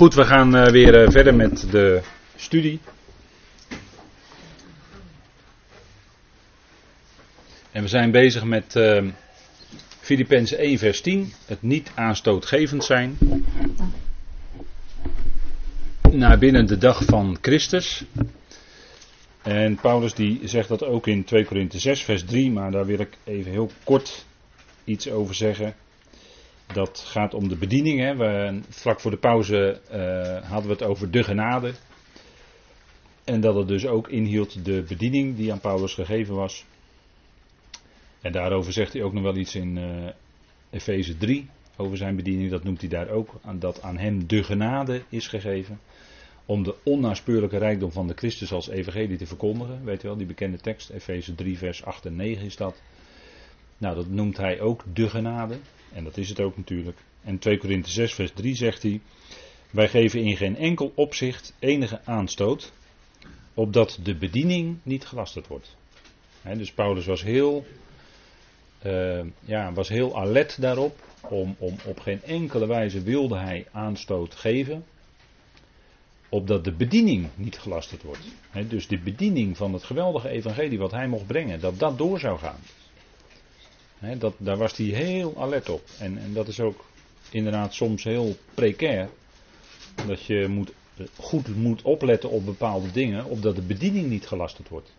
Goed, we gaan uh, weer uh, verder met de studie. En we zijn bezig met uh, Filippenzen 1 vers 10, het niet aanstootgevend zijn. Naar binnen de dag van Christus. En Paulus die zegt dat ook in 2 Korinthe 6 vers 3, maar daar wil ik even heel kort iets over zeggen. Dat gaat om de bediening. Hè. We, vlak voor de pauze uh, hadden we het over de genade. En dat het dus ook inhield de bediening die aan Paulus gegeven was. En daarover zegt hij ook nog wel iets in uh, Efeze 3. Over zijn bediening, dat noemt hij daar ook. Dat aan hem de genade is gegeven. Om de onnaspeurlijke rijkdom van de Christus als evangelie te verkondigen. Weet je wel, die bekende tekst. Efeze 3 vers 8 en 9 is dat. Nou, dat noemt hij ook de genade. En dat is het ook natuurlijk. En 2 Korinthe 6 vers 3 zegt hij. Wij geven in geen enkel opzicht enige aanstoot. Opdat de bediening niet gelasterd wordt. Dus Paulus was heel, uh, ja, was heel alert daarop. Om, om op geen enkele wijze wilde hij aanstoot geven. Opdat de bediening niet gelasterd wordt. Dus de bediening van het geweldige evangelie wat hij mocht brengen. Dat dat door zou gaan. Dat, daar was hij heel alert op. En, en dat is ook inderdaad soms heel precair. Dat je moet, goed moet opletten op bepaalde dingen, opdat de bediening niet gelasterd wordt.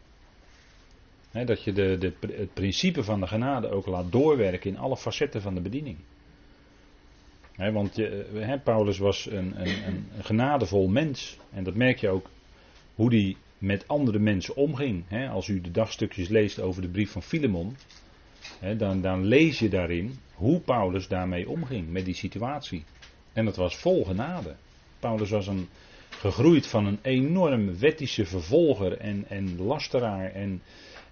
Dat je de, de, het principe van de genade ook laat doorwerken in alle facetten van de bediening. Want je, Paulus was een, een, een, genadevol mens. En dat merk je ook hoe hij met andere mensen omging. als u de dagstukjes leest over de brief van Filemon dan, dan lees je daarin hoe Paulus daarmee omging, met die situatie. En dat was vol genade. Paulus was een, gegroeid van een enorm wettische vervolger en, en lasteraar en,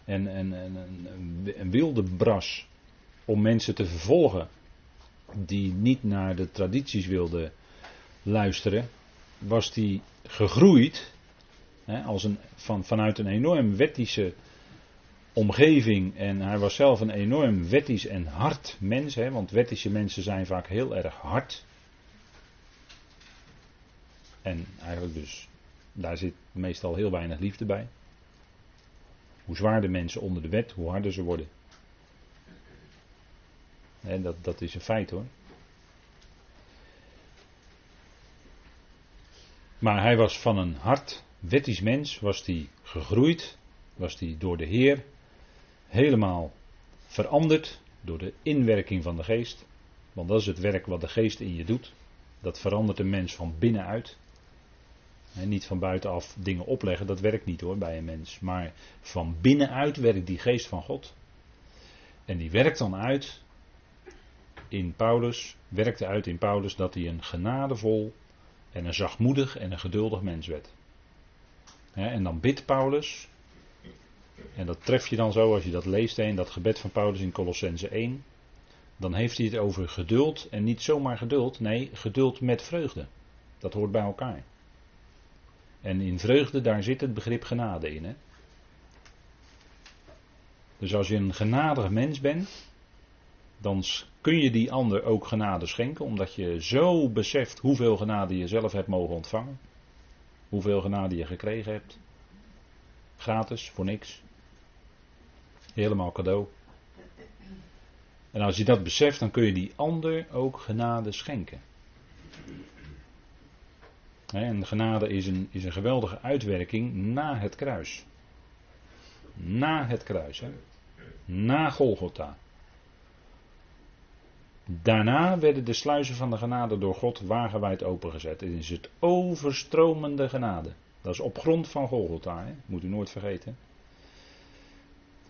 en, en, en een, wilde bras om mensen te vervolgen die niet naar de tradities wilden luisteren, was hij gegroeid als een, van, vanuit een enorm wettische omgeving en hij was zelf een enorm wettisch en hard mens, hè, want wettische mensen zijn vaak heel erg hard. En eigenlijk dus, daar zit meestal heel weinig liefde bij. Hoe zwaarder mensen onder de wet, hoe harder ze worden. Hè, dat, dat is een feit hoor. Maar hij was van een hard, wettisch mens, was hij gegroeid, was hij door de Heer helemaal veranderd door de inwerking van de geest. Want dat is het werk wat de geest in je doet. Dat verandert een mens van binnenuit. En niet van buitenaf dingen opleggen, dat werkt niet hoor bij een mens. Maar van binnenuit werkt die geest van God. En die werkt dan uit in Paulus, werkte uit in Paulus dat hij een genadevol en een zachtmoedig en een geduldig mens werd. En dan bidt Paulus en dat tref je dan zo als je dat leest in dat gebed van Paulus in Colossense 1. Dan heeft hij het over geduld en niet zomaar geduld, nee, geduld met vreugde. Dat hoort bij elkaar. En in vreugde, daar zit het begrip genade in. Hè? Dus als je een genadig mens bent, dan kun je die ander ook genade schenken, omdat je zo beseft hoeveel genade je zelf hebt mogen ontvangen. Hoeveel genade je gekregen hebt. Gratis, voor niks. Helemaal cadeau. En als je dat beseft, dan kun je die ander ook genade schenken. En genade is een, is een geweldige uitwerking na het kruis. Na het kruis, hè? na Golgotha. Daarna werden de sluizen van de genade door God wagenwijd opengezet. Het is het overstromende genade. Dat is op grond van Golgotha, hè? moet u nooit vergeten.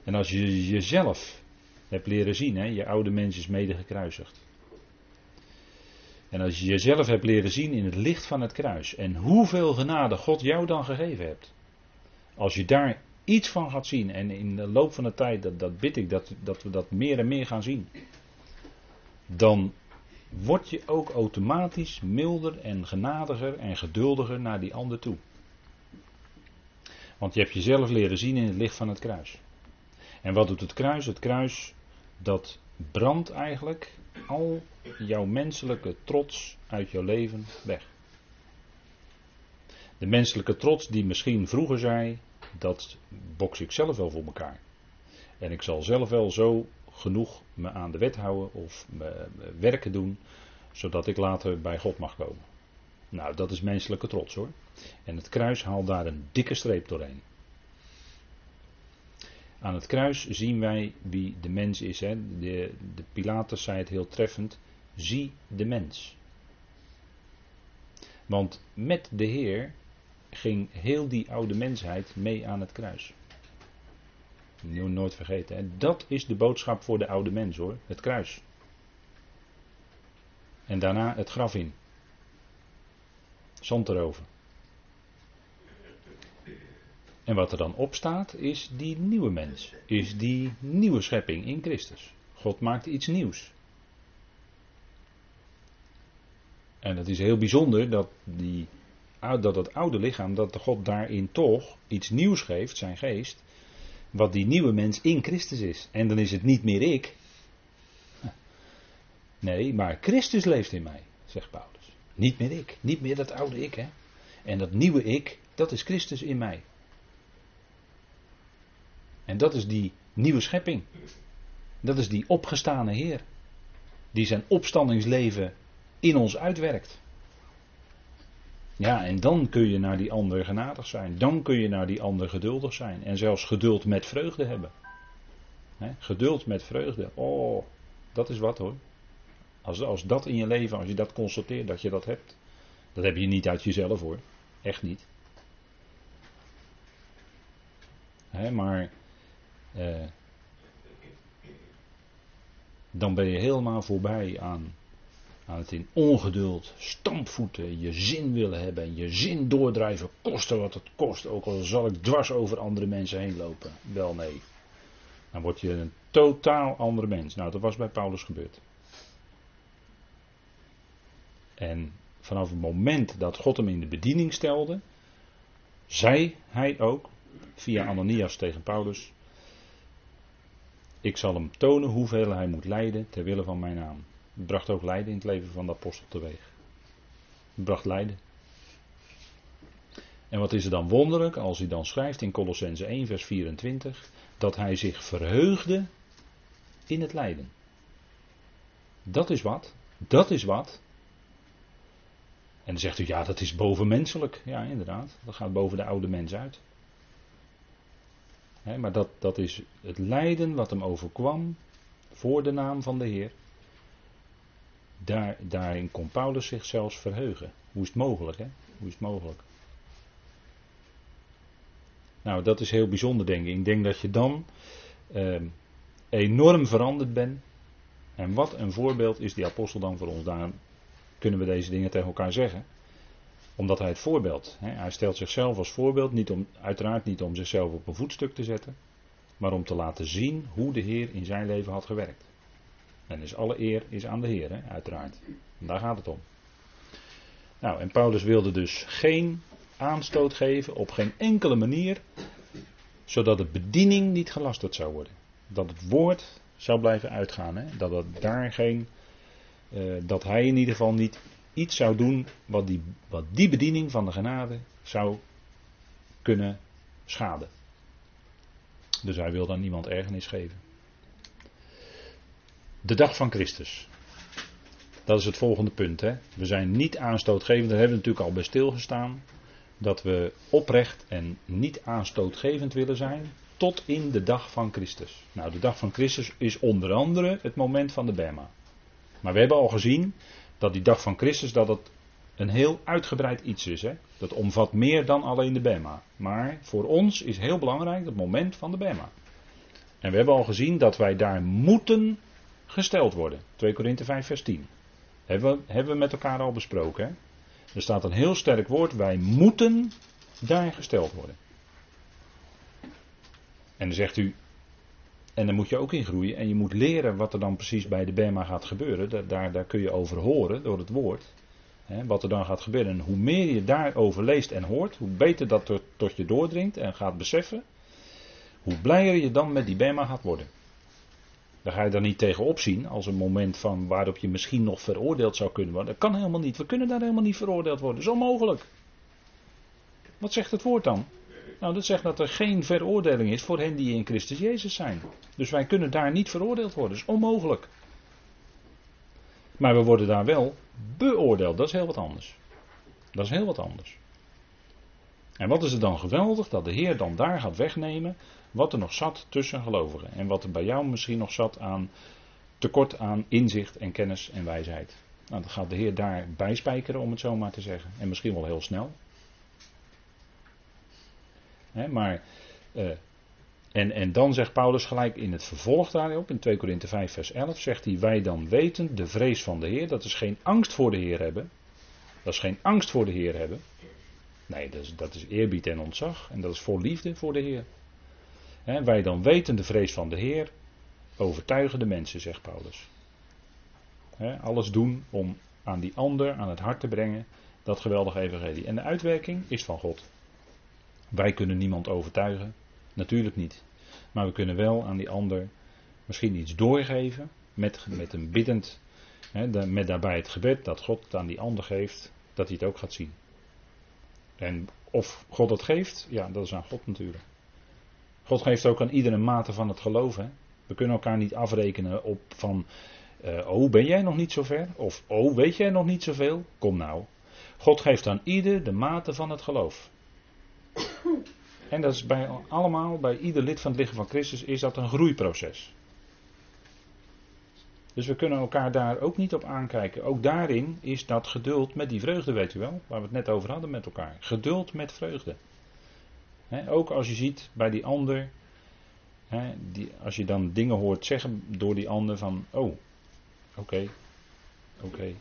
En als je jezelf hebt leren zien, hè, je oude mens is mede gekruisigd. En als je jezelf hebt leren zien in het licht van het kruis en hoeveel genade God jou dan gegeven hebt. Als je daar iets van gaat zien en in de loop van de tijd, dat, dat bid ik, dat, dat we dat meer en meer gaan zien. Dan word je ook automatisch milder en genadiger en geduldiger naar die ander toe. Want je hebt jezelf leren zien in het licht van het kruis. En wat doet het kruis? Het kruis dat brandt eigenlijk al jouw menselijke trots uit jouw leven weg. De menselijke trots die misschien vroeger zei, dat boks ik zelf wel voor elkaar. En ik zal zelf wel zo genoeg me aan de wet houden of me werken doen, zodat ik later bij God mag komen. Nou, dat is menselijke trots hoor. En het kruis haalt daar een dikke streep doorheen. Aan het kruis zien wij wie de mens is. Hè. De, de Pilatus zei het heel treffend. Zie de mens. Want met de Heer ging heel die oude mensheid mee aan het kruis. Nooit vergeten. Dat is de boodschap voor de oude mens hoor. Het kruis. En daarna het graf in. Zand erover. En wat er dan opstaat is die nieuwe mens. Is die nieuwe schepping in Christus. God maakt iets nieuws. En het is heel bijzonder dat, die, dat het oude lichaam, dat God daarin toch iets nieuws geeft, zijn geest. Wat die nieuwe mens in Christus is. En dan is het niet meer ik. Nee, maar Christus leeft in mij, zegt Paulus. Niet meer ik, niet meer dat oude ik. Hè? En dat nieuwe ik, dat is Christus in mij. En dat is die nieuwe schepping. Dat is die opgestane Heer. Die zijn opstandingsleven in ons uitwerkt. Ja, en dan kun je naar die ander genadig zijn. Dan kun je naar die ander geduldig zijn. En zelfs geduld met vreugde hebben. geduld met vreugde. Oh, dat is wat hoor. Als, als dat in je leven, als je dat constateert dat je dat hebt. Dat heb je niet uit jezelf hoor. Echt niet. maar eh, dan ben je helemaal voorbij aan, aan het in ongeduld, stampvoeten, je zin willen hebben, je zin doordrijven, kosten wat het kost. Ook al zal ik dwars over andere mensen heen lopen. Wel nee. Dan word je een totaal andere mens. Nou, dat was bij Paulus gebeurd. En vanaf het moment dat God hem in de bediening stelde, zei hij ook, via Ananias tegen Paulus, ik zal hem tonen hoeveel hij moet lijden ter wille van mijn naam. Het bracht ook lijden in het leven van de apostel teweeg. Het bracht lijden. En wat is er dan wonderlijk als hij dan schrijft in Colossense 1 vers 24 dat hij zich verheugde in het lijden. Dat is wat. Dat is wat. En dan zegt u ja dat is bovenmenselijk. Ja inderdaad. Dat gaat boven de oude mens uit maar dat, dat is het lijden wat hem overkwam voor de naam van de Heer. Daar, daarin kon Paulus zich zelfs verheugen. Hoe is het mogelijk, hè? Hoe is het mogelijk? Nou, dat is heel bijzonder, denk ik. Ik denk dat je dan ehm, enorm veranderd bent. En wat een voorbeeld is die apostel dan voor ons. Daarom kunnen we deze dingen tegen elkaar zeggen omdat hij het voorbeeld, hè, hij stelt zichzelf als voorbeeld, niet om, uiteraard niet om zichzelf op een voetstuk te zetten, maar om te laten zien hoe de Heer in zijn leven had gewerkt. En dus alle eer is aan de Heer, hè, uiteraard. Daar gaat het om. Nou, en Paulus wilde dus geen aanstoot geven, op geen enkele manier, zodat de bediening niet gelasterd zou worden. Dat het woord zou blijven uitgaan, hè, dat het daar geen, uh, dat hij in ieder geval niet iets zou doen wat die, wat die bediening van de genade zou kunnen schaden. Dus hij wil dan niemand ergernis geven. De dag van Christus. Dat is het volgende punt. Hè? We zijn niet aanstootgevend, daar hebben we natuurlijk al bij stilgestaan. Dat we oprecht en niet aanstootgevend willen zijn. Tot in de dag van Christus. Nou, de dag van Christus is onder andere het moment van de Bema. Maar we hebben al gezien dat die dag van Christus dat het een heel uitgebreid iets is. Hè? Dat omvat meer dan alleen de Bema. Maar voor ons is heel belangrijk het moment van de Bema. En we hebben al gezien dat wij daar moeten gesteld worden. 2 Korinthe 5 vers 10. Hebben we, hebben met elkaar al besproken. Hè? Er staat een heel sterk woord. Wij moeten daar gesteld worden. En dan zegt u, en daar moet je ook in groeien. En je moet leren wat er dan precies bij de Bema gaat gebeuren. Daar, daar kun je over horen door het woord. Hè, wat er dan gaat gebeuren. En hoe meer je daarover leest en hoort, hoe beter dat er tot je doordringt en gaat beseffen. Hoe blijer je dan met die Bema gaat worden. Daar ga je dan niet tegenop zien als een moment van waarop je misschien nog veroordeeld zou kunnen worden. Dat kan helemaal niet. We kunnen daar helemaal niet veroordeeld worden. Dat is onmogelijk. Wat zegt het woord dan? Nou, dat zegt dat er geen veroordeling is voor hen die in Christus Jezus zijn. Dus wij kunnen daar niet veroordeeld worden. Dat is onmogelijk. Maar we worden daar wel beoordeeld. Dat is heel wat anders. Dat is heel wat anders. En wat is het dan geweldig dat de Heer dan daar gaat wegnemen wat er nog zat tussen gelovigen. En wat er bij jou misschien nog zat aan tekort aan inzicht en kennis en wijsheid. Nou, dan gaat de Heer daar bijspijkeren, om het zo maar te zeggen. En misschien wel heel snel. Maar, uh, en, en dan zegt Paulus gelijk in het vervolg daarop, in 2 Korinthe 5 vers 11, zegt hij, wij dan weten de vrees van de Heer, dat is geen angst voor de Heer hebben. Dat is geen angst voor de Heer hebben. Nee, dat is, dat is eerbied en ontzag. En dat is vol liefde voor de Heer. wij dan weten de vrees van de Heer, overtuigen de mensen, zegt Paulus. alles doen om aan die ander aan het hart te brengen dat geweldige evangelie. En de uitwerking is van God. Wij kunnen niemand overtuigen, natuurlijk niet. Maar we kunnen wel aan die ander misschien iets doorgeven met, met een biddend, met daarbij het gebed dat God het aan die ander geeft, dat hij het ook gaat zien. En of God het geeft, ja, dat is aan God natuurlijk. God geeft ook aan iedereen mate van het geloven. We kunnen elkaar niet afrekenen op van, uh, oh ben jij nog niet zo ver? Of oh weet jij nog niet zoveel? Kom nou. God geeft aan ieder de mate van het geloof. En dat is bij allemaal, bij ieder lid van het lichaam van Christus, is dat een groeiproces. Dus we kunnen elkaar daar ook niet op aankijken. Ook daarin is dat geduld met die vreugde, weet u wel, waar we het net over hadden met elkaar. Geduld met vreugde. ook als je ziet bij die ander, die, als je dan dingen hoort zeggen door die ander van, oh, oké, oké.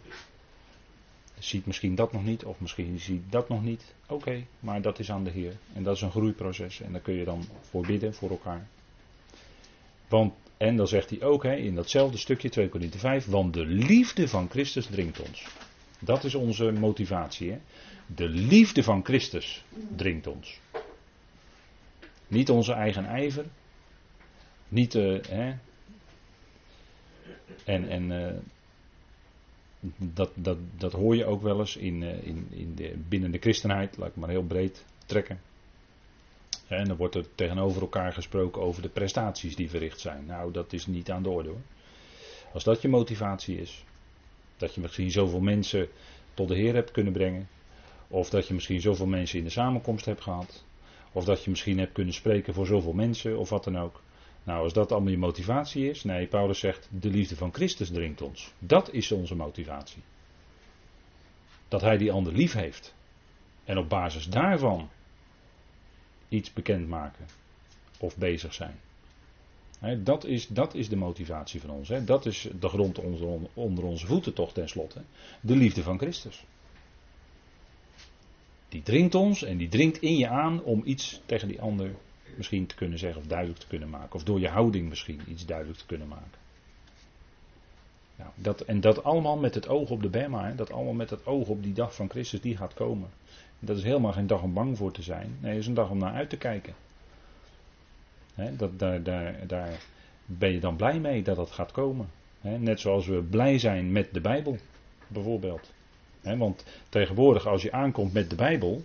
Ziet misschien dat nog niet, of misschien ziet dat nog niet. Oké, maar dat is aan de Heer. En dat is een groeiproces. En daar kun je dan voor bidden voor elkaar. Want, en dan zegt hij ook hè, in datzelfde stukje 2 Korinthe 5, want de liefde van Christus dringt ons. Dat is onze motivatie. Hè? De liefde van Christus dringt ons. Niet onze eigen ijver. Niet, uh, hè, en, en uh, dat, dat, dat hoor je ook wel eens in, uh, in, in de, binnen de christenheid, laat ik maar heel breed trekken. En dan wordt er tegenover elkaar gesproken over de prestaties die verricht zijn. Nou, dat is niet aan de orde hoor. Als dat je motivatie is, dat je misschien zoveel mensen tot de Heer hebt kunnen brengen, of dat je misschien zoveel mensen in de samenkomst hebt gehad, of dat je misschien hebt kunnen spreken voor zoveel mensen, of wat dan ook. Nou, als dat allemaal je motivatie is, nee, Paulus zegt, de liefde van Christus dringt ons. Dat is onze motivatie. Dat hij die ander lief heeft. En op basis daarvan iets bekendmaken of bezig zijn. dat, is, dat is de motivatie van ons. Dat is de grond onder, onder onze voeten toch tenslotte. De liefde van Christus. Die dringt ons en die dringt in je aan om iets tegen die ander misschien te kunnen zeggen of duidelijk te kunnen maken. Of door je houding misschien iets duidelijk te kunnen maken. Nou, dat, en dat allemaal met het oog op de Bema. Dat allemaal met het oog op die dag van Christus die gaat komen. Dat is helemaal geen dag om bang voor te zijn. Nee, het is een dag om naar uit te kijken. dat, daar, daar, daar ben je dan blij mee dat dat gaat komen. net zoals we blij zijn met de Bijbel, bijvoorbeeld. want tegenwoordig, als je aankomt met de Bijbel,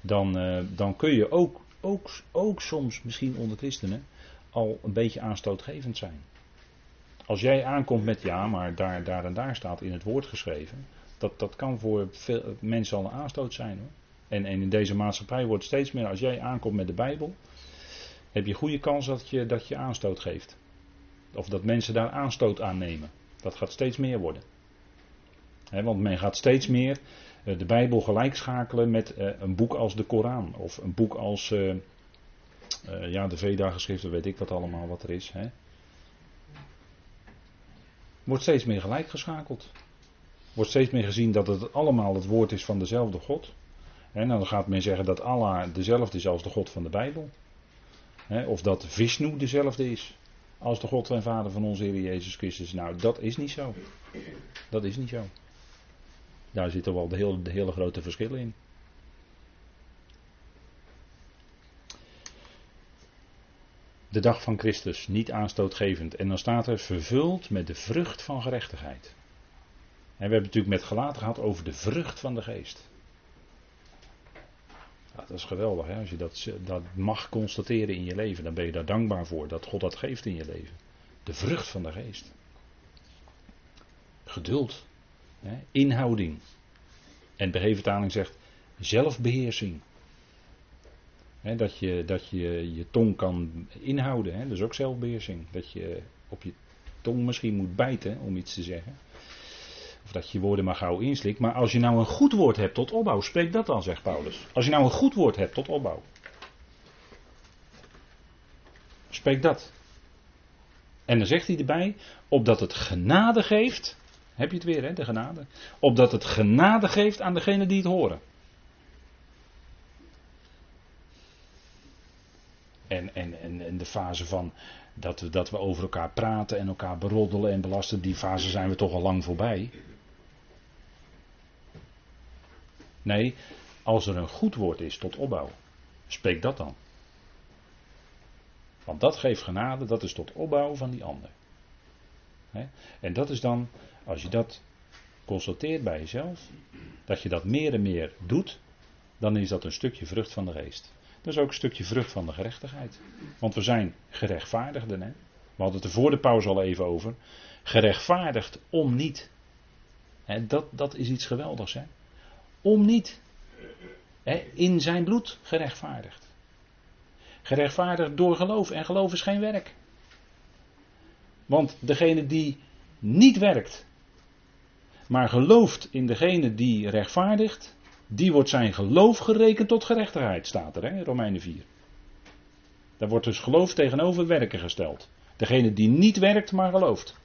dan, uh, dan kun je ook, ook, ook soms, misschien onder christenen, al een beetje aanstootgevend zijn. Als jij aankomt met ja, maar daar, daar en daar staat in het woord geschreven, dat, dat kan voor veel mensen al een aanstoot zijn hoor. En, in deze maatschappij wordt steeds meer, als jij aankomt met de Bijbel, heb je goede kans dat je, dat je aanstoot geeft. Of dat mensen daar aanstoot aan nemen. Dat gaat steeds meer worden. want men gaat steeds meer de Bijbel gelijkschakelen met uh, een boek als de Koran. Of een boek als uh, ja, de Veda-geschriften, weet ik wat allemaal wat er is. He. Wordt steeds meer gelijkgeschakeld. Wordt steeds meer gezien dat het allemaal het woord is van dezelfde God. En dan gaat men zeggen dat Allah dezelfde is als de God van de Bijbel. of dat Vishnu dezelfde is als de God en Vader van onze Heer Jezus Christus. Nou, dat is niet zo. Dat is niet zo. Daar zitten wel de hele, de hele grote verschillen in. De dag van Christus, niet aanstootgevend. En dan staat er vervuld met de vrucht van gerechtigheid. En we hebben het natuurlijk met gelaten gehad over de vrucht van de geest. dat is geweldig. Hè? Als je dat, dat mag constateren in je leven, dan ben je daar dankbaar voor dat God dat geeft in je leven. De vrucht van de geest. Geduld. Inhouding. En de zegt zelfbeheersing. Dat, je, dat je je tong kan inhouden. Dat is ook zelfbeheersing. Dat je op je tong misschien moet bijten om iets te zeggen. Of dat je woorden maar gauw inslikt. Maar als je nou een goed woord hebt tot opbouw, spreek dat dan, zegt Paulus. Als je nou een goed woord hebt tot opbouw. Spreek dat. En dan zegt hij erbij, opdat het genade geeft. Heb je het weer, hè, de genade? Opdat het genade geeft aan degene die het horen. En, en, en, en de fase van dat we, dat we over elkaar praten en elkaar beroddelen en belasten, die fase zijn we toch al lang voorbij. Nee, als er een goed woord is tot opbouw, spreek dat dan. Want dat geeft genade, dat is tot opbouw van die ander. En dat is dan, als je dat constateert bij jezelf, dat je dat meer en meer doet, dan is dat een stukje vrucht van de geest. Dat is ook een stukje vrucht van de gerechtigheid. Want we zijn gerechtvaardigden. Hè? We hadden het er voor de pauze al even over. Gerechtvaardigd om niet. Hè, dat, dat is iets geweldigs. Hè? Om niet. Hè, in zijn bloed gerechtvaardigd. Gerechtvaardigd door geloof. En geloof is geen werk. Want degene die niet werkt, maar gelooft in degene die rechtvaardigt, die wordt zijn geloof gerekend tot gerechtigheid, staat er hè, in Romeinen 4. Daar wordt dus geloof tegenover werken gesteld. Degene die niet werkt, maar gelooft.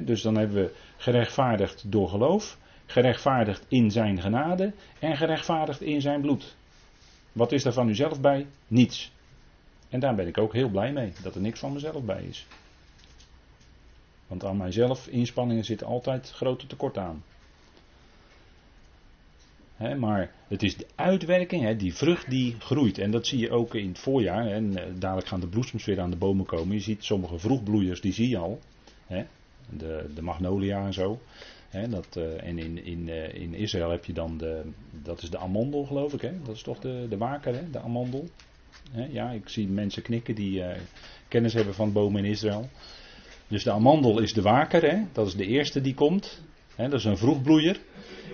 dus dan hebben we gerechtvaardigd door geloof, gerechtvaardigd in zijn genade en gerechtvaardigd in zijn bloed. Wat is daar van uzelf bij? Niets. En daar ben ik ook heel blij mee, dat er niks van mezelf bij is. Want aan mijzelf inspanningen zitten altijd grote tekort aan maar het is de uitwerking, die vrucht die groeit. En dat zie je ook in het voorjaar. Eh, dadelijk gaan de bloesems weer aan de bomen komen. Je ziet sommige vroegbloeiers, die zie je al. de, de magnolia en zo. dat, uh, en in, in, uh, in Israël heb je dan de, dat is de amandel geloof ik. Dat is toch de, de waker, de amandel. ja, ik zie mensen knikken die kennis hebben van bomen in Israël. Dus de amandel is de waker, dat is de eerste die komt. dat is een vroegbloeier.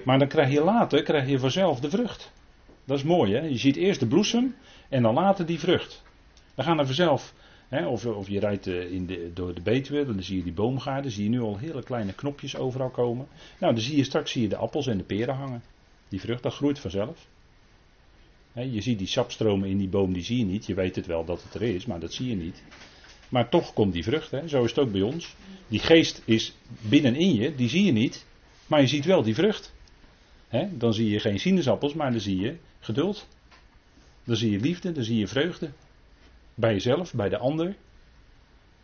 Maar dan krijg je later krijg je vanzelf de vrucht. Dat is mooi hè. Je ziet eerst de bloesem en dan later die vrucht. Dan gaan er vanzelf. Hè, of, of je rijdt eh, in de, door de Betuwe, dan zie je die boomgaarden. Zie je nu al hele kleine knopjes overal komen. Nou, dan zie je straks zie je de appels en de peren hangen. Die vrucht, dat groeit vanzelf. je ziet die sapstromen in die boom, die zie je niet. Je weet het wel dat het er is, maar dat zie je niet. Maar toch komt die vrucht. Hè. Zo is het ook bij ons. Die geest is binnenin je, die zie je niet. Maar je ziet wel die vrucht dan zie je geen sinaasappels, maar dan zie je geduld. Dan zie je liefde, dan zie je vreugde. Bij jezelf, bij de ander.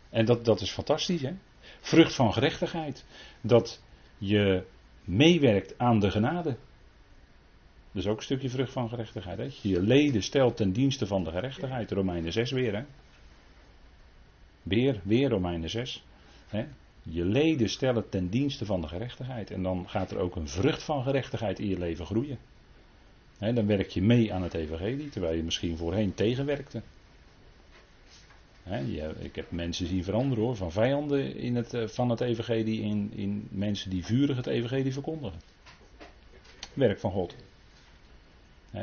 En dat, dat is fantastisch. Hè? Vrucht van gerechtigheid. Dat je meewerkt aan de genade. Dat is ook een stukje vrucht van gerechtigheid. Hè? Je leden stelt ten dienste van de gerechtigheid. Romeinen 6 weer. Hè? Weer, weer Romeinen 6. Hè? je leden stellen ten dienste van de gerechtigheid. En dan gaat er ook een vrucht van gerechtigheid in je leven groeien. dan werk je mee aan het evangelie, terwijl je misschien voorheen tegenwerkte. ik heb mensen zien veranderen hoor, van vijanden in het, eh, van het evangelie in, in mensen die vurig het evangelie verkondigen. Werk van God.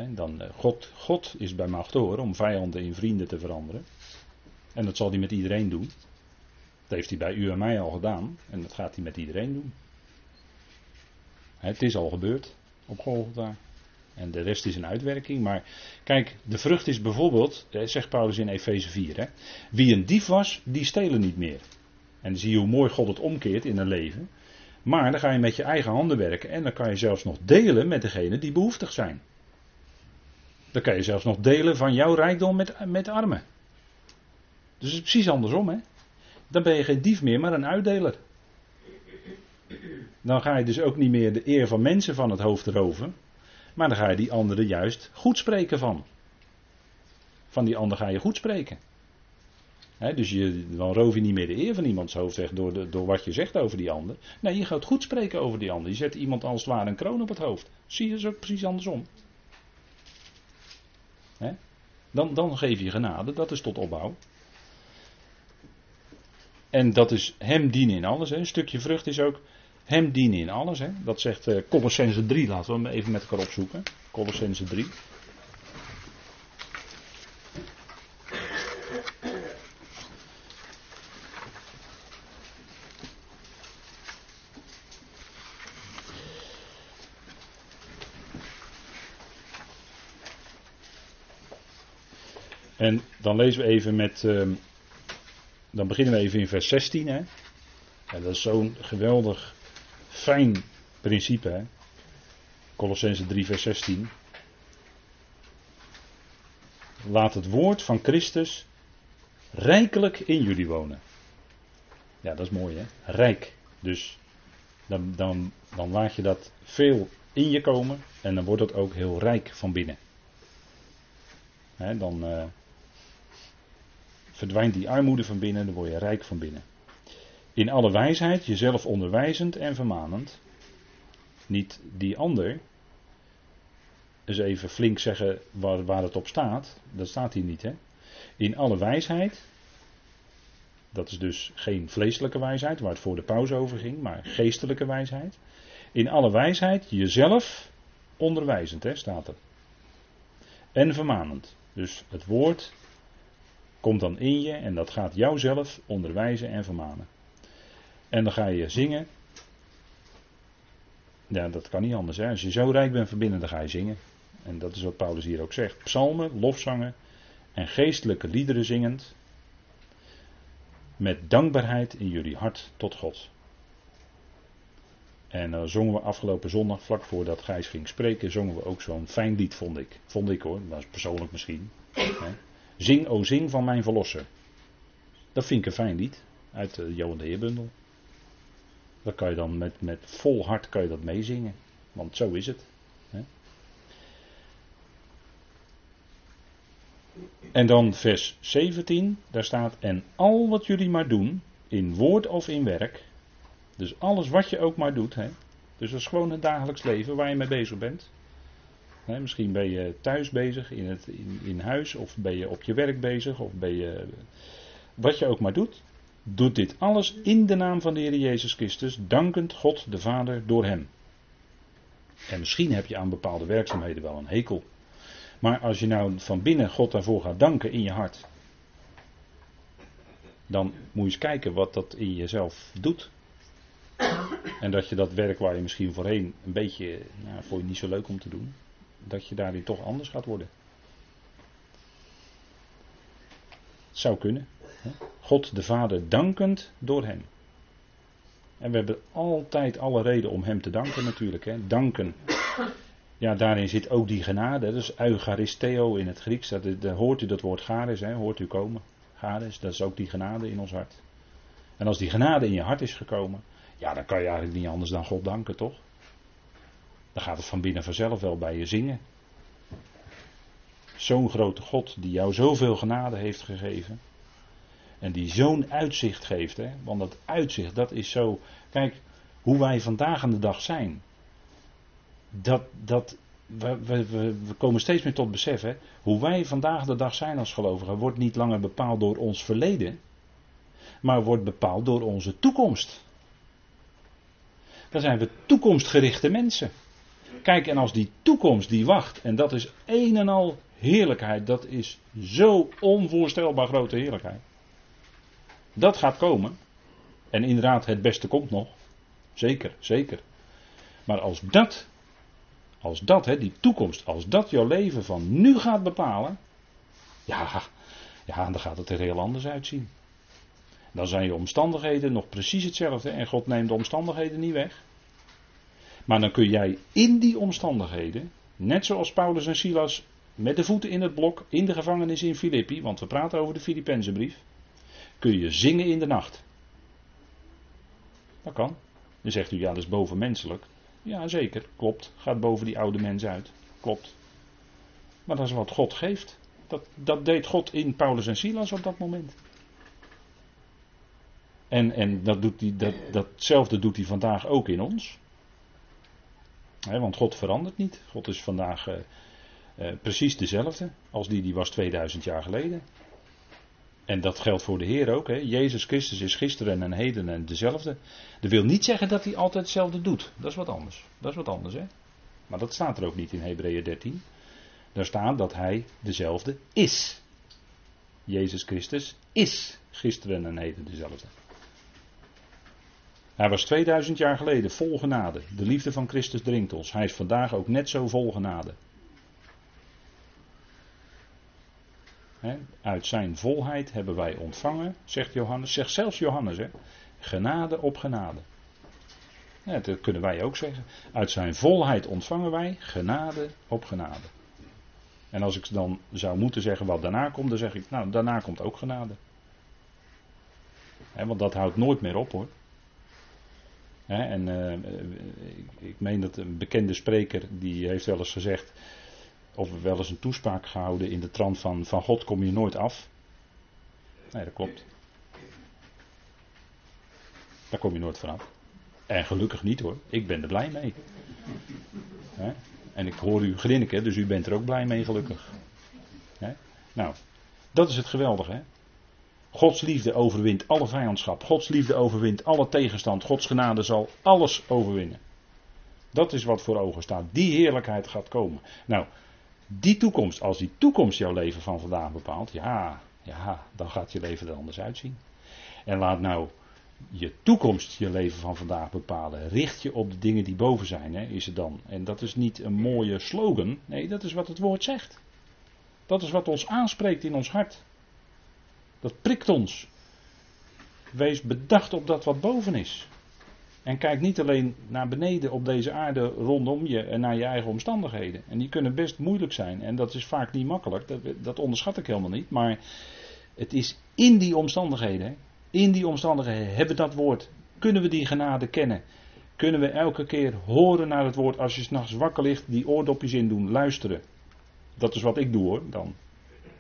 dan, eh, God. God is bij macht hoor, om vijanden in vrienden te veranderen. En dat zal hij met iedereen doen. Dat heeft hij bij u en mij al gedaan. En dat gaat hij met iedereen doen. Het is al gebeurd op Golgotha. En de rest is een uitwerking. Maar kijk, de vrucht is bijvoorbeeld, zegt Paulus in Efeze 4. Hè, wie een dief was, die stelen niet meer. En dan zie je hoe mooi God het omkeert in een leven. Maar dan ga je met je eigen handen werken. En dan kan je zelfs nog delen met degenen die behoeftig zijn. Dan kan je zelfs nog delen van jouw rijkdom met, met armen. Dus het is precies andersom, hè? dan ben je geen dief meer, maar een uitdeler. Dan ga je dus ook niet meer de eer van mensen van het hoofd roven, maar dan ga je die anderen juist goed spreken van. Van die ander ga je goed spreken. dus je, dan roof je niet meer de eer van iemands hoofd weg door, door wat je zegt over die ander. Nee, je gaat goed spreken over die ander. Je zet iemand als het ware een kroon op het hoofd. Zie je, is ook precies andersom. Dan, dan geef je genade, dat is tot opbouw. En dat is hem dienen in alles. Hè. Een stukje vrucht is ook hem dienen in alles. Hè. Dat zegt uh, Colossense 3, laten we hem even met elkaar opzoeken. Colossense 3. En dan lezen we even met. Uh, dan beginnen we even in vers 16. Hè. Dat is zo'n geweldig fijn principe. Hè. Colossense 3, vers 16. Laat het woord van Christus rijkelijk in jullie wonen. Ja, dat is mooi hè. Rijk. Dus dan, dan, dan laat je dat veel in je komen en dan wordt het ook heel rijk van binnen. Dan, uh, verdwijnt die armoede van binnen, dan word je rijk van binnen. In alle wijsheid, jezelf onderwijzend en vermanend. Niet die ander. Dus even flink zeggen waar, waar het op staat. Dat staat hier niet, hè. In alle wijsheid. Dat is dus geen vleeselijke wijsheid, waar het voor de pauze over ging, maar geestelijke wijsheid. In alle wijsheid jezelf onderwijzend, hè, staat er. En vermanend. Dus het woord komt dan in je en dat gaat jouzelf onderwijzen en vermanen. En dan ga je zingen. Ja, dat kan niet anders. Hè? Als je zo rijk bent van binnen, dan ga je zingen. En dat is wat Paulus hier ook zegt. Psalmen, lofzangen en geestelijke liederen zingend. Met dankbaarheid in jullie hart tot God. En dan zongen we afgelopen zondag, vlak voordat Gijs ging spreken, zongen we ook zo'n fijn lied, vond ik. Vond ik hoor, dat is persoonlijk misschien. Zing, o zing van mijn verlosser. Dat vind ik een fijn lied. Uit de Johan de Heerbundel. Dat kan je dan met, met vol hart kan je dat meezingen. Want zo is het. Hè? En dan vers 17. Daar staat. En al wat jullie maar doen. In woord of in werk. Dus alles wat je ook maar doet. Hè? Dus dat is gewoon het dagelijks leven waar je mee bezig bent misschien ben je thuis bezig, in, het, in, huis, of ben je op je werk bezig, of ben je. Wat je ook maar doet. Doet dit alles in de naam van de Heer Jezus Christus, dankend God de Vader door Hem. En misschien heb je aan bepaalde werkzaamheden wel een hekel. Maar als je nou van binnen God daarvoor gaat danken in je hart, dan moet je eens kijken wat dat in jezelf doet. En dat je dat werk waar je misschien voorheen een beetje, nou, vond je niet zo leuk om te doen, dat je daarin toch anders gaat worden. Het zou kunnen. Hè? God de Vader dankend door hem. En we hebben altijd alle reden om hem te danken natuurlijk. Hè? Danken. Ja, daarin zit ook die genade. Dat is eucharisteo in het Grieks. Dat, hoort u dat woord garis, hoort u komen. Garis, dat is ook die genade in ons hart. En als die genade in je hart is gekomen, ja, dan kan je eigenlijk niet anders dan God danken, toch? Dan gaat het van binnen vanzelf wel bij je zingen. Zo'n grote God die jou zoveel genade heeft gegeven. En die zo'n uitzicht geeft. Hè? Want dat uitzicht, dat is zo. Kijk, hoe wij vandaag aan de dag zijn. Dat, dat, we, we, we komen steeds meer tot besef. Hè? Hoe wij vandaag de dag zijn als gelovigen. wordt niet langer bepaald door ons verleden. Maar wordt bepaald door onze toekomst. Dan zijn we toekomstgerichte mensen. Kijk, en als die toekomst die wacht, en dat is een en al heerlijkheid, dat is zo onvoorstelbaar grote heerlijkheid. Dat gaat komen. En inderdaad, het beste komt nog. Zeker, zeker. Maar als dat, als dat, hè, die toekomst, als dat jouw leven van nu gaat bepalen, ja, ja, dan gaat het er heel anders uitzien. Dan zijn je omstandigheden nog precies hetzelfde en God neemt de omstandigheden niet weg. Maar dan kun jij in die omstandigheden, net zoals Paulus en Silas met de voeten in het blok, in de gevangenis in Filippi, want we praten over de Filippenzenbrief, kun je zingen in de nacht. Dat kan. Dan zegt u, ja, dat is bovenmenselijk. Ja, zeker, klopt. Gaat boven die oude mens uit. Klopt. Maar dat is wat God geeft. Dat, dat deed God in Paulus en Silas op dat moment. En, en dat doet dat, datzelfde doet hij vandaag ook in ons want God verandert niet. God is vandaag uh, eh, precies dezelfde als die die was 2000 jaar geleden. En dat geldt voor de Heer ook. Jezus Christus is gisteren en heden en dezelfde. Dat wil niet zeggen dat hij altijd hetzelfde doet. Dat is wat anders. Dat is wat anders, hè. Maar dat staat er ook niet in Hebreeën 13. Daar staat dat hij dezelfde is. Jezus Christus is gisteren en heden dezelfde. Hij was 2000 jaar geleden vol genade. De liefde van Christus dringt ons. Hij is vandaag ook net zo vol genade. uit zijn volheid hebben wij ontvangen, zegt Johannes, zegt zelfs Johannes, hè, genade op genade. Ja, dat kunnen wij ook zeggen. Uit zijn volheid ontvangen wij genade op genade. En als ik dan zou moeten zeggen wat daarna komt, dan zeg ik, nou, daarna komt ook genade. want dat houdt nooit meer op hoor. En uh, ik, ik meen dat een bekende spreker, die heeft wel eens gezegd, of wel eens een toespraak gehouden in de trant van van God kom je nooit af. Nee, dat klopt. Daar kom je nooit vanaf. En gelukkig niet hoor, ik ben er blij mee. En ik hoor u grinniken, dus u bent er ook blij mee gelukkig. Nou, dat is het geweldige. Hè? Gods liefde overwint alle vijandschap. Gods liefde overwint alle tegenstand. Gods genade zal alles overwinnen. Dat is wat voor ogen staat. Die heerlijkheid gaat komen. Nou, die toekomst, als die toekomst jouw leven van vandaag bepaalt, ja, ja, dan gaat je leven er anders uitzien. En laat nou je toekomst je leven van vandaag bepalen. Richt je op de dingen die boven zijn, hè, is het dan. En dat is niet een mooie slogan, nee, dat is wat het woord zegt. Dat is wat ons aanspreekt in ons hart. Dat prikt ons. Wees bedacht op dat wat boven is. En kijk niet alleen naar beneden op deze aarde rondom je en naar je eigen omstandigheden. En die kunnen best moeilijk zijn. En dat is vaak niet makkelijk. Dat, dat onderschat ik helemaal niet. Maar het is in die omstandigheden. In die omstandigheden hebben we dat woord. Kunnen we die genade kennen? Kunnen we elke keer horen naar het woord als je s'nachts wakker ligt, die oordopjes in doen, luisteren. Dat is wat ik doe hoor, dan.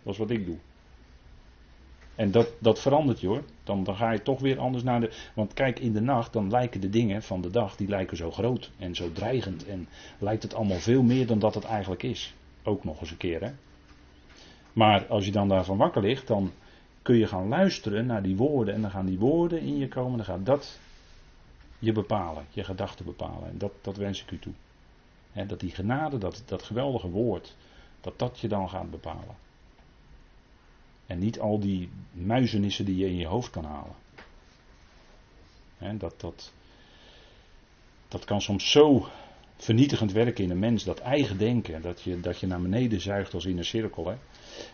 Dat is wat ik doe. En dat, dat verandert je hoor. Dan, dan ga je toch weer anders naar de. Want kijk, in de nacht dan lijken de dingen van de dag die lijken zo groot en zo dreigend. En lijkt het allemaal veel meer dan dat het eigenlijk is. Ook nog eens een keer hè. Maar als je dan daarvan wakker ligt, dan kun je gaan luisteren naar die woorden. En dan gaan die woorden in je komen. Dan gaat dat je bepalen, je gedachten bepalen. En dat, dat wens ik u toe. dat die genade, dat, dat geweldige woord, dat dat je dan gaat bepalen. En niet al die muizenissen die je in je hoofd kan halen. dat, dat, dat kan soms zo vernietigend werken in een mens, dat eigen denken, dat je, dat je naar beneden zuigt als in een cirkel.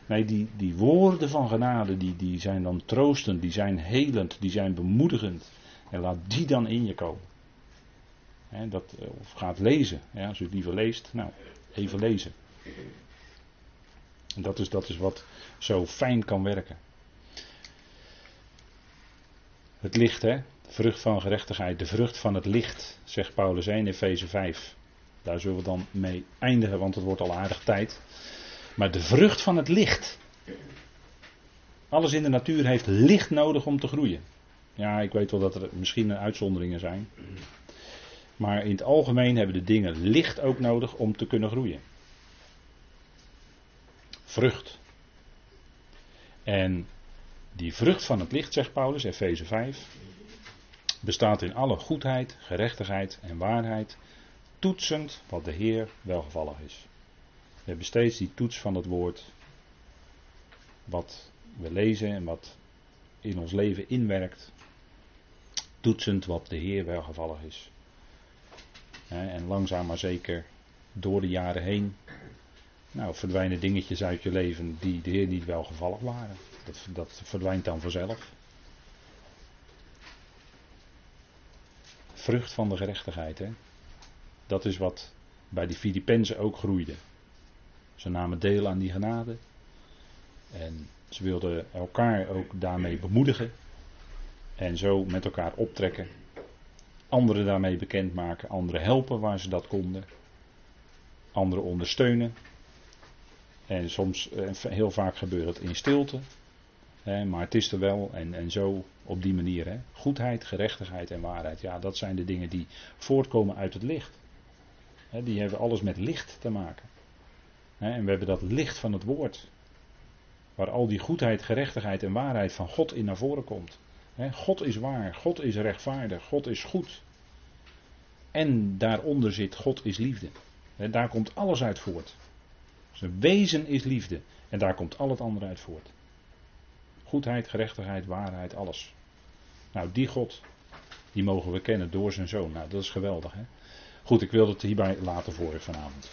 Nee, die, die woorden van genade, die, die zijn dan troostend, die zijn helend, die zijn bemoedigend. En laat die dan in je komen. dat, eh, of gaat lezen, als u het liever leest, nou, even lezen. Dat is, dat is wat zo fijn kan werken. Het licht, hè? De vrucht van gerechtigheid, de vrucht van het licht, zegt Paulus 1 in Efeze 5. Daar zullen we dan mee eindigen, want het wordt al aardig tijd. Maar de vrucht van het licht. Alles in de natuur heeft licht nodig om te groeien. Ja, ik weet wel dat er misschien uitzonderingen zijn. Maar in het algemeen hebben de dingen licht ook nodig om te kunnen groeien. Vrucht. En die vrucht van het licht, zegt Paulus, Efeze 5, bestaat in alle goedheid, gerechtigheid en waarheid, toetsend wat de Heer welgevallig is. We hebben steeds die toets van het woord, wat we lezen en wat in ons leven inwerkt, toetsend wat de Heer welgevallig is. En langzaam maar zeker door de jaren heen nou, verdwijnen dingetjes uit je leven die de Heer niet welgevallig waren. Dat, dat verdwijnt dan vanzelf. Vrucht van de gerechtigheid, hè. Dat is wat bij die Filippenzen ook groeide. Ze namen deel aan die genade. En ze wilden elkaar ook daarmee bemoedigen. En zo met elkaar optrekken. Anderen daarmee bekendmaken. Anderen helpen waar ze dat konden. Anderen ondersteunen. En soms, eh, heel vaak gebeurt het in stilte. Maar het is er wel en, en zo op die manier. Hè. Goedheid, gerechtigheid en waarheid. Ja, dat zijn de dingen die voortkomen uit het licht. Die hebben alles met licht te maken. En we hebben dat licht van het woord. Waar al die goedheid, gerechtigheid en waarheid van God in naar voren komt. God is waar, God is rechtvaardig, God is goed. En daaronder zit God is liefde. Daar komt alles uit voort. Zijn wezen is liefde. En daar komt al het andere uit voort. Goedheid, gerechtigheid, waarheid, alles. Nou, die God, die mogen we kennen door zijn zoon. Nou, dat is geweldig. Hè? Goed, ik wil het hierbij laten voor vanavond.